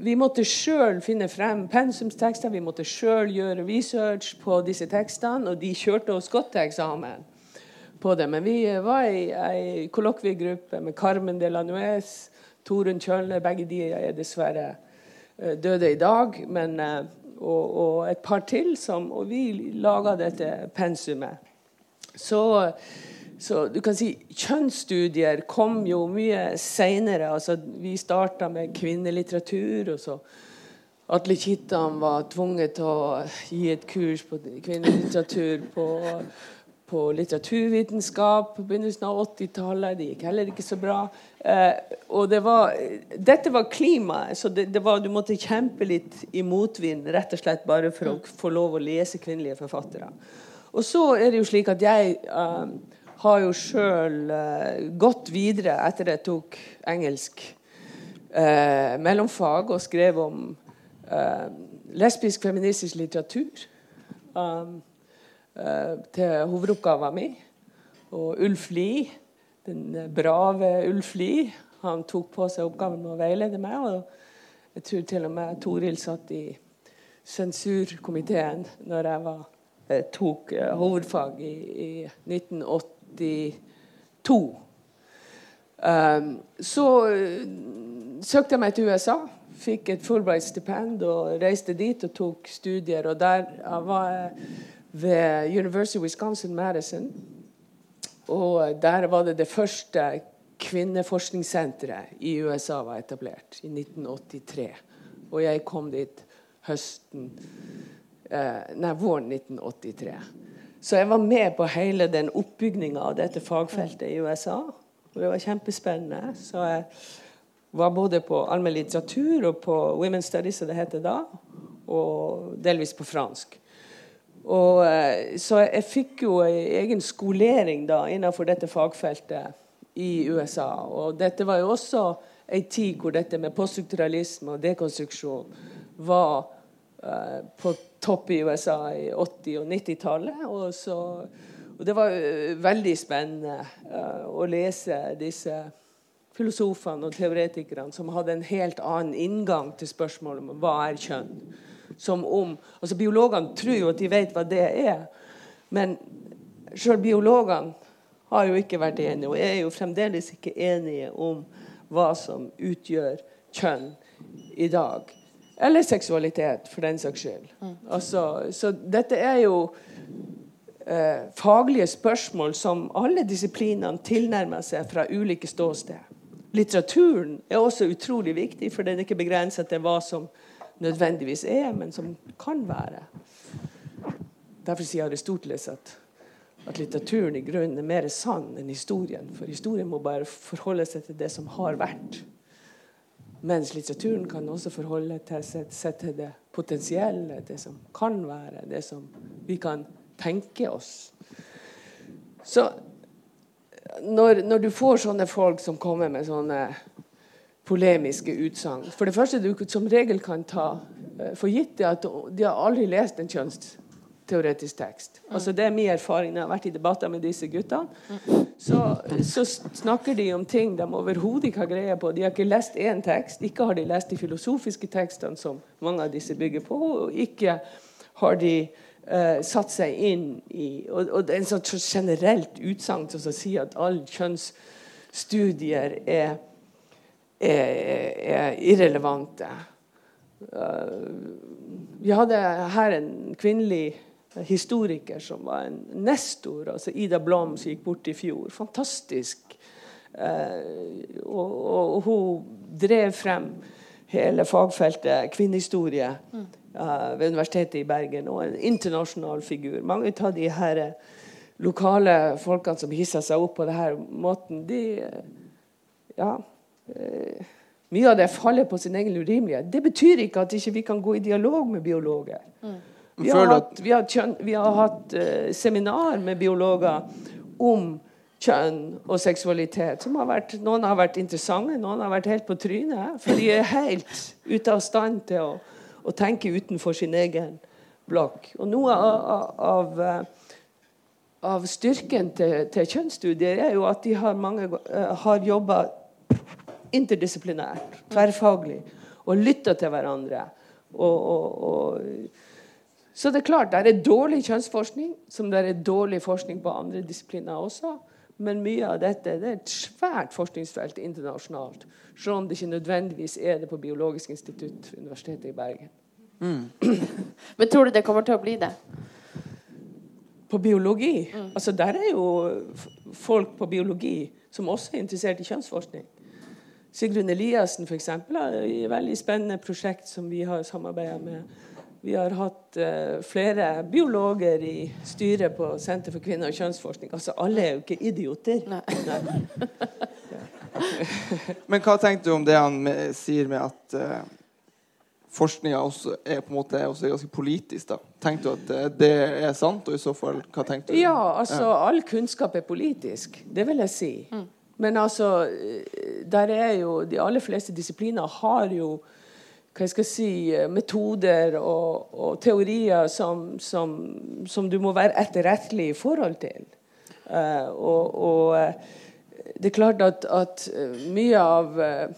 [SPEAKER 3] Vi måtte sjøl finne frem pensumstekster. Vi måtte sjøl gjøre research på disse tekstene, og de kjørte oss godt til eksamen på det. Men vi var i ei kollokviegruppe med Carmen de la Nuez, Torunn Kjølle. Begge de er dessverre eh, døde i dag. Men, eh, og, og et par til. Som, og vi laga dette pensumet. Så, så du kan si kjønnsstudier kom jo mye seinere. Altså, vi starta med kvinnelitteratur. og så Atle Kittan var tvunget til å gi et kurs på kvinnelitteratur på, på litteraturvitenskap på begynnelsen av 80-tallet. Det gikk heller ikke så bra. Eh, og det var, dette var klimaet, så det, det var, du måtte kjempe litt i motvind rett og slett bare for å få lov å lese kvinnelige forfattere. Og så er det jo slik at jeg eh, har jo sjøl eh, gått videre etter jeg tok engelsk eh, mellomfag og skrev om eh, lesbisk feministisk litteratur. Um, til hovedoppgaven min. Og Ulf Lie, den eh, brave Ulf Lie, han tok på seg oppgaven med å veilede meg. Og jeg tror til og med Toril satt i sensurkomiteen når jeg var, eh, tok eh, hovedfag i, i 1982. Um, så eh, søkte jeg meg til USA. Fikk et Fulbright-stipend og reiste dit og tok studier. Og der var jeg ved University of Wisconsin-Madison. Og der var det det første kvinneforskningssenteret i USA var etablert i 1983. Og jeg kom dit høsten eh, Nei, våren 1983. Så jeg var med på hele den oppbygninga av dette fagfeltet i USA. Og det var kjempespennende. Så jeg var både på allmenn litteratur og på Women's Studies, som det heter da, og delvis på fransk. Og, eh, så jeg fikk jo en egen skolering da innenfor dette fagfeltet i USA. Og dette var jo også en tid hvor dette med poststrukturalisme og dekonstruksjon var uh, på topp i USA i 80- og 90-tallet. Og, og, det var uh, veldig spennende uh, å lese disse filosofene og teoretikerne som hadde en helt annen inngang til spørsmålet om hva er kjønn. Som om, altså Biologene tror jo at de vet hva det er, men sjøl biologene har jo ikke vært enige, og er jo fremdeles ikke enige om hva som utgjør kjønn i dag. Eller seksualitet, for den saks skyld. Mm. Altså, så dette er jo eh, faglige spørsmål som alle disiplinene tilnærmer seg fra ulike ståsted. Litteraturen er også utrolig viktig, for den er ikke begrenset til hva som nødvendigvis er, men som kan være. Derfor sier Aristoteles at, at litteraturen i grunnen er mer sann enn historien. For historien må bare forholde seg til det som har vært. Mens litteraturen kan også forholde seg til det potensielle, det som kan være, det som vi kan tenke oss. Så når, når du får sånne folk som kommer med sånne polemiske utsagn. For det første du som regel kan ta uh, for gitt, er at de har aldri lest en kjønnsteoretisk tekst. Mm. Altså Det er min erfaring når jeg har vært i debatter med disse guttene. Mm. Så, så, snakker de om ting de overhodet ikke har greie på. De har ikke lest én tekst. Ikke har de lest de filosofiske tekstene som mange av disse bygger på. Og ikke har de uh, satt seg inn i Og, og det er en sånn generelt utsagn som sier at alle kjønnsstudier er er, er irrelevante. Uh, vi hadde her en kvinnelig historiker som var en nestor. altså Ida Blom, som gikk bort i fjor. Fantastisk. Og, og, og, hun drev frem hele fagfeltet kvinnehistorie uh, ved Universitetet i Bergen. Og en internasjonal figur. Mange av de her lokale folkene som hissa seg opp på denne måten, de ja, Eh, mye av det faller på sin egen urimelighet. Det betyr ikke at ikke vi ikke kan gå i dialog med biologer. Mm. Vi, har hatt, vi, har kjønn, vi har hatt, uh, seminar med biologer om kjønn og seksualitet. Som har vært, noen har vært interessante, noen har vært helt på trynet. For de er helt ute av stand til å, å tenke utenfor sin egen blokk. Og noe av, av, eh, av styrken til, til, kjønnsstudier er jo at de har, mange, uh, har jobba interdisiplinært, tverrfaglig, og lytter til hverandre. Og, og, og, så det er klart, det er dårlig kjønnsforskning, som det er dårlig forskning på andre disipliner også. Men mye av dette det er et svært forskningsfelt internasjonalt. Selv om det ikke nødvendigvis er det på Biologisk institutt Universitetet i Bergen.
[SPEAKER 1] Mm. Men tror du det kommer til å bli det?
[SPEAKER 3] På biologi? Mm. Altså, Der er jo folk på biologi som også er interessert i kjønnsforskning. Sigrun Eliassen for eksempel, har et veldig spennende prosjekt som vi har samarbeida med. Vi har hatt uh, flere biologer i styret på Senter for kvinner og kjønnsforskning. Altså, Alle er jo ikke idioter. Nei. Nei.
[SPEAKER 2] Men hva tenker du om det han med, sier med at uh, forskninga også er på en måte også ganske politisk? da? Tenker du at uh, det er sant, og i så fall, hva tenker du?
[SPEAKER 3] Ja, altså, ja. all kunnskap er politisk. Det vil jeg si. Mm. Men altså der er jo De aller fleste disipliner har jo hva jeg skal si, metoder og, og teorier som, som, som, du må være etterrettelig i forhold til. Uh, og, og, eh, det er klart at, at mye av uh,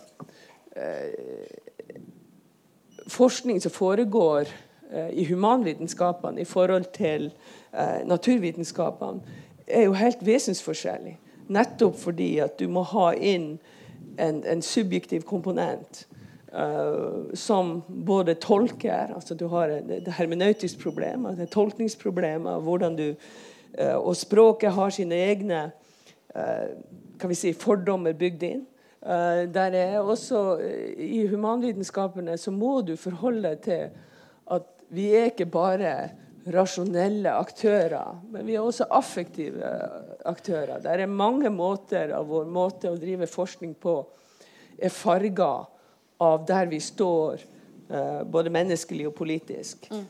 [SPEAKER 3] forskning som foregår uh, i humanvitenskapene i forhold til naturvitenskapene, er jo helt vesensforskjellig. Nettopp fordi at du må ha inn en, en subjektiv komponent. Uh, som både tolker altså Du har et hermeneutisk problem, altså et tolkningsproblem av hvordan du uh, Og språket har sine egne uh, kan vi si, fordommer bygd inn. der er også I humanvitenskapene så må du forholde deg til at vi er ikke bare rasjonelle aktører, men vi er også affektive aktører. Det er mange måter av vår måte å drive forskning på er farga av der vi står, uh, både menneskelig og politisk. Mm.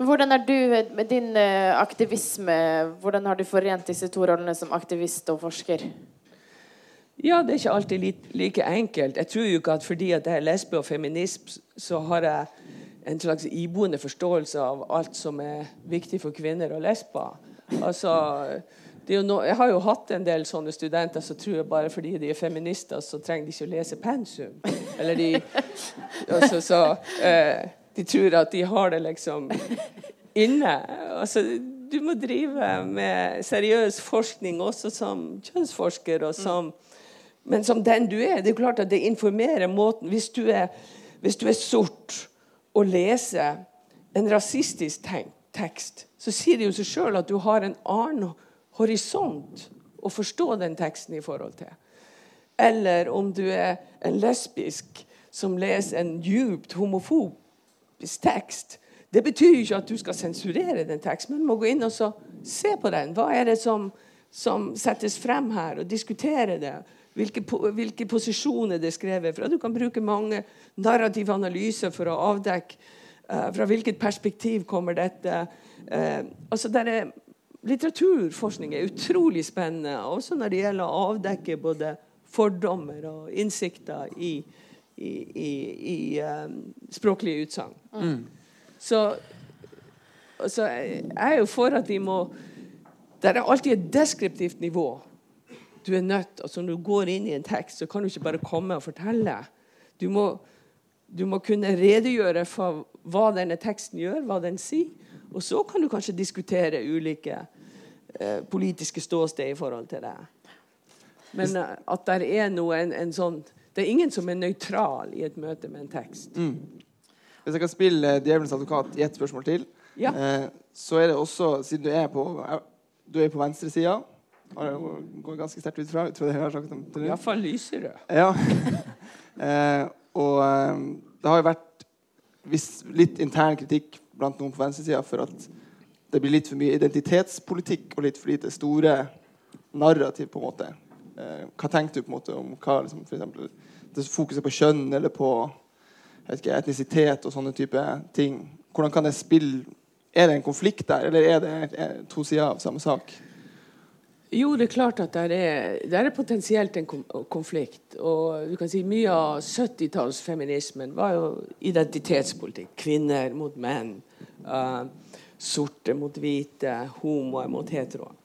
[SPEAKER 1] Hvordan er du med din eh, aktivisme? Hvordan har du forent disse to rollene som aktivist og forsker?
[SPEAKER 3] Ja, det er ikke alltid like enkelt. Jeg tror jo ikke at fordi at jeg er lesbe og feminist, så har jeg en slags iboende forståelse av alt som er viktig for kvinner og lesber. Altså, no jeg har jo hatt en del sånne studenter som tror jeg bare fordi de er feminister, så trenger de ikke å lese pensum. Eller de altså, så, eh, De tror at de har det liksom inne. Altså, du må drive med seriøs forskning også som kjønnsforsker og som men som den du er. Det er klart at det informerer måten Hvis du er, hvis du er sort og leser en rasistisk tekst, så sier det jo seg sjøl at du har en annen horisont å forstå den teksten i forhold til. Eller om du er en lesbisk som leser en djupt homofobisk tekst. Det betyr jo ikke at du skal sensurere den teksten, men du må gå inn og se på den. Hva er det som, som settes frem her, og diskutere det? Hvilke, hvilke, posisjoner det er skrevet fra. Du kan bruke mange narrative analyser for å avdekke uh, fra hvilket perspektiv kommer dette. Uh, altså der er Litteraturforskning er utrolig spennende, også når det gjelder å avdekke både fordommer og innsikter i, i, i, i um, språklige utsagn. Mm. Så altså, jeg er jo for at vi må Det er alltid et deskriptivt nivå du er nødt, altså Når du går inn i en tekst, så kan du ikke bare komme og fortelle. Du må, du må kunne redegjøre for hva denne teksten gjør, hva den sier. Og så kan du kanskje diskutere ulike eh, politiske ståsted i forhold til det. Men eh, at det er noe en, en, sånn Det er ingen som er nøytral i et møte med en tekst.
[SPEAKER 2] Mm. Hvis jeg kan spille djevelens advokat i ett spørsmål til,
[SPEAKER 3] ja.
[SPEAKER 2] eh, så er det også, siden du er på, du er på venstresida går ganske sterkt ut fra. Tror jeg har sagt til deg.
[SPEAKER 3] Iallfall lyser det.
[SPEAKER 2] Ja. [LAUGHS] eh, og eh, det har jo vært viss, litt intern kritikk blant noen på venstresida for at det blir litt for mye identitetspolitikk og litt for lite store narrativ. på en måte. Eh, hva tenker du på en måte om hva liksom, for eksempel, det fokuset på kjønn eller på ikke, etnisitet og sånne type ting? Hvordan kan det spille Er det en konflikt der, eller er det to sider av samme sak?
[SPEAKER 3] Jo, det er klart at det er, er, potensielt en konflikt. Og du kan si Mye av 70-tallsfeminismen var jo identitetspolitikk. Kvinner mot menn. Uh, sorte mot hvite. Homoer mot heteroer.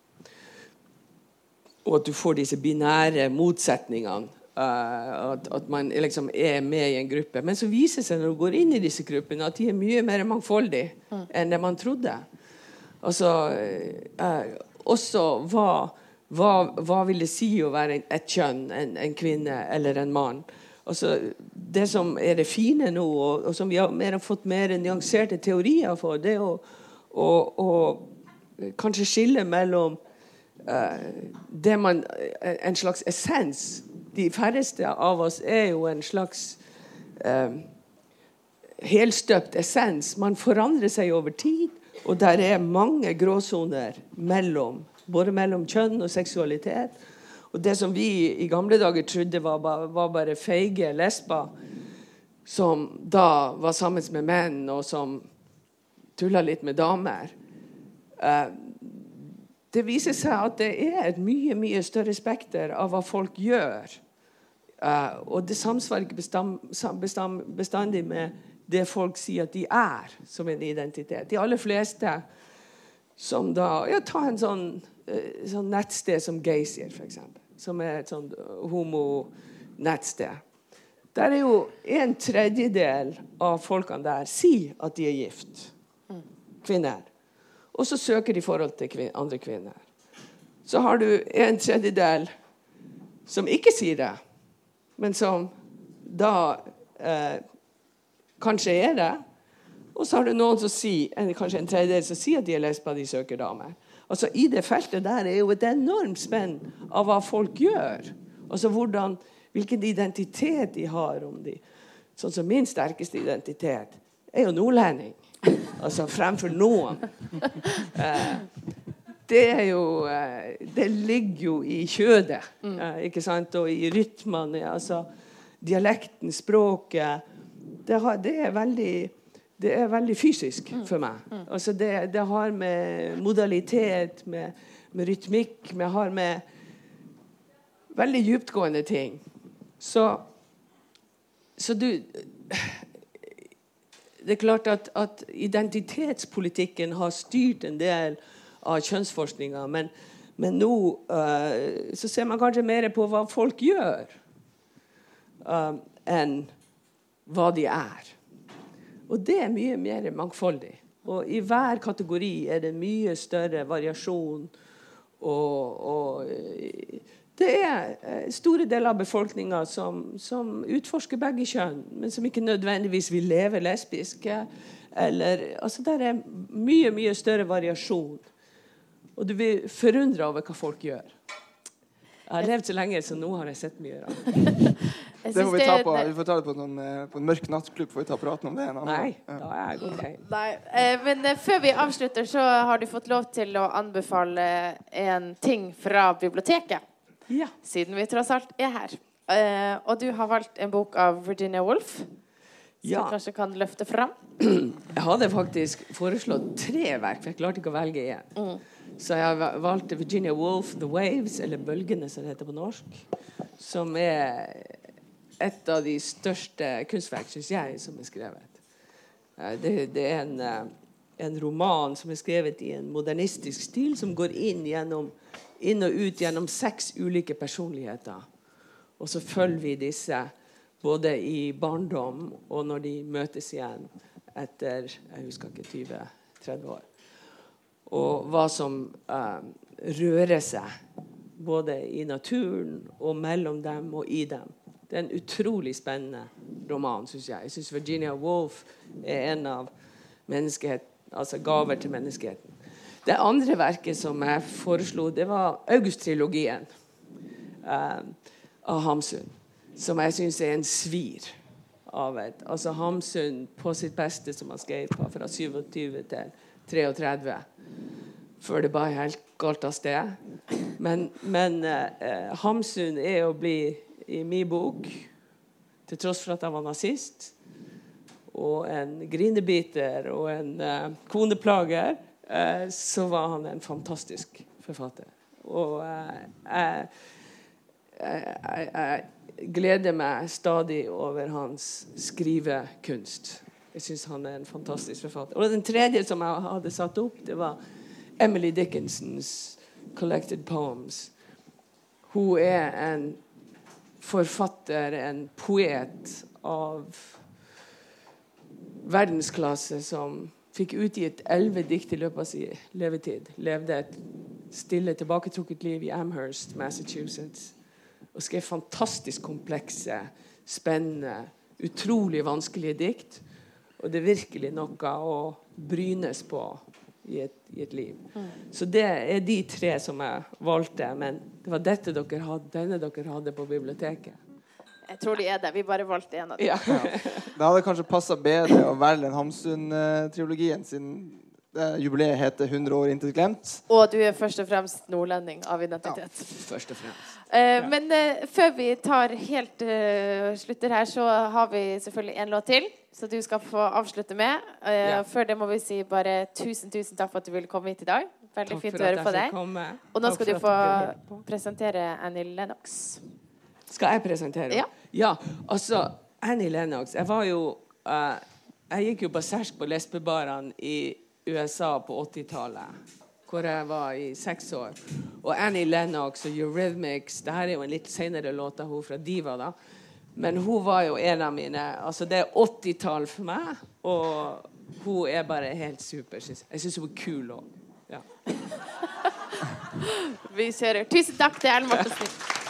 [SPEAKER 3] Og at du får disse binære motsetningene. Uh, at, at, man liksom er med i en gruppe. Men så viser det seg når du går inn i disse gruppene, at de er mye mer mangfoldige mm. enn det man trodde. Altså, uh, også hva, hva, hva, vil det si å være et kjønn, en, en kvinne eller en mann? Altså, det som er det fine nå, og, og som vi har mer, fått mer nyanserte teorier for, det er å, å, å kanskje skille mellom uh, man, en slags essens. De færreste av oss er jo en slags uh, helstøpt essens. Man forandrer seg over tid. Og der er mange gråsoner mellom, både mellom kjønn og seksualitet. Og det som vi i gamle dager trodde var, var bare feige lesber, som da var sammen med menn, og som tulla litt med damer eh, Det viser seg at det er et mye mye større spekter av hva folk gjør. Uh, og det samsvarer ikke bestand, bestand, bestandig med det folk sier at de er som en identitet. De aller fleste som da ja, Ta en sånn, uh, sånn nettsted som Geysir, f.eks. Som er et sånt homonettsted. Der er jo en tredjedel av folkene der sier at de er gift. Kvinner. Og så søker de forhold til kvin andre kvinner. Så har du en tredjedel som ikke sier det, men som da eh, Kanskje er det. Og så har du noen som sier, kanskje en tredjedel som sier at de er lesber, de søker damer. Altså I det feltet der er jo et enormt spenn av hva folk gjør. Altså hvordan, Hvilken identitet de har. om de. Sånn som Min sterkeste identitet er jo nordlending. Altså fremfor noen. Eh, det er jo eh, Det ligger jo i kjødet, eh, ikke sant? Og i rytmene. altså Dialekten, språket det, har, det, er veldig det er veldig fysisk for meg. Altså det, det har med modalitet, med, med rytmikk Vi har med veldig dyptgående ting. Så, så du Det er klart at, at identitetspolitikken har styrt en del av kjønnsforskninga, men, men nå uh, så ser man kanskje mer på hva folk gjør, uh, enn hva de er. Og det er mye mer mangfoldig. Og i hver kategori er det mye større variasjon. Og, og eh, det er eh, store deler av befolkninga som, som utforsker begge kjønn, men som ikke nødvendigvis vil leve lesbiske. Eller, altså Der er mye, mye større variasjon. Og du blir forundra over hva folk gjør. Jeg har levd så lenge, så nå har jeg sett mye rart. [LAUGHS]
[SPEAKER 2] Det får vi ta på, vi får ta det på, noen, eh, på en mørk nattklubb. Får vi ta praten om det en annen
[SPEAKER 3] Nei, da er jeg gått.
[SPEAKER 1] Nei, eh, men eh, før vi avslutter, så har du fått lov til å anbefale en ting fra biblioteket.
[SPEAKER 3] Ja.
[SPEAKER 1] Siden vi tross alt er her. Eh, og du har valgt en bok av Virginia Woolf. Som
[SPEAKER 3] Ja.
[SPEAKER 1] du kanskje kan løfte fram. [CLEARS THROAT]
[SPEAKER 3] Jeg hadde faktisk foreslått tre verk, for jeg klarte ikke å velge én. Så jeg valgte Virginia Woolf 'The Waves', eller 'Bølgene', som det heter på norsk. Som er et av de største kunstverk, syns jeg, som er skrevet. Eh, Det, det er en, eh, en roman som er skrevet i en modernistisk stil, som går inn, gjennom, inn og ut gjennom seks ulike personligheter. Og så følger vi disse både i barndom og når de møtes igjen etter jeg husker ikke 20-30 år. Og hva som eh, rører seg både i naturen og mellom dem og i dem. Det er en utrolig spennende roman, syns jeg. Jeg syns Virginia Woolf er en av altså gaver til menneskeheten. Det andre verket som jeg foreslo, det var August-trilogien eh, av Hamsun. Som jeg syns er en svir av et Altså Hamsun på sitt beste, som han skrev på fra 27 til 33. Før det bare helt galt av sted. Men, men eh, Hamsun er å bli i min bok, til tross for at han var nazist, og en grinebiter og en uh, koneplager, uh, så var han en fantastisk forfatter. Og eh, jeg, jeg, gleder meg stadig over hans skrivekunst. Jeg syns han er en fantastisk forfatter. Og den tredje som jeg hadde satt opp, det var Emily Dickinsons 'Collected Poems'. Hun er en forfatter, en poet av verdensklasse som fikk utgitt elleve dikt i løpet av sin levetid. Levde et stille, tilbaketrukket liv i Amherst, Massachusetts. Og skrev fantastisk komplekse, spennende, utrolig vanskelige dikt. Og det er virkelig noe å brynes på i et, i et liv. Så det er de tre som jeg valgte. Men det var dette dere hadde, denne dere hadde på biblioteket.
[SPEAKER 1] Jeg tror de er det. Vi bare valgte en av dem.
[SPEAKER 3] Ja.
[SPEAKER 2] Det hadde kanskje passa bedre å velge en Hamsun-trilogien, siden jubileet heter 100 år intet glemt.
[SPEAKER 1] Og du er først og fremst nordlending av identitet.
[SPEAKER 3] Ja, Først og fremst.
[SPEAKER 1] Ja. men uh, før vi tar helt uh, slutter her, så har vi selvfølgelig en låt til. Så du skal få avslutte med. Uh,
[SPEAKER 3] Ja.
[SPEAKER 1] Før det må vi si bare tusen tusen takk for at du ville komme hit i dag. Veldig
[SPEAKER 3] Takk
[SPEAKER 1] fint å høre på deg.
[SPEAKER 3] komme.
[SPEAKER 1] Og nå
[SPEAKER 3] Takk
[SPEAKER 1] skal du få presentere Annie Lennox.
[SPEAKER 3] Skal jeg presentere?
[SPEAKER 1] Ja.
[SPEAKER 3] ja altså, Annie Lennox Jeg var jo eh, Jeg gikk jo berserk på lesbebarene i USA på 80-tallet. Hvor jeg var i seks år. Og Annie Lennox og Eurythmics Det her er jo en litt senere låt av hun fra Diva. da Men hun var jo en av mine Altså Det er 80-tall for meg, og hun er bare helt super. synes Jeg Jeg syns hun er kul òg. Ja. [LAUGHS]
[SPEAKER 1] Vi kjører. Tusen takk til Ellen Mortensen.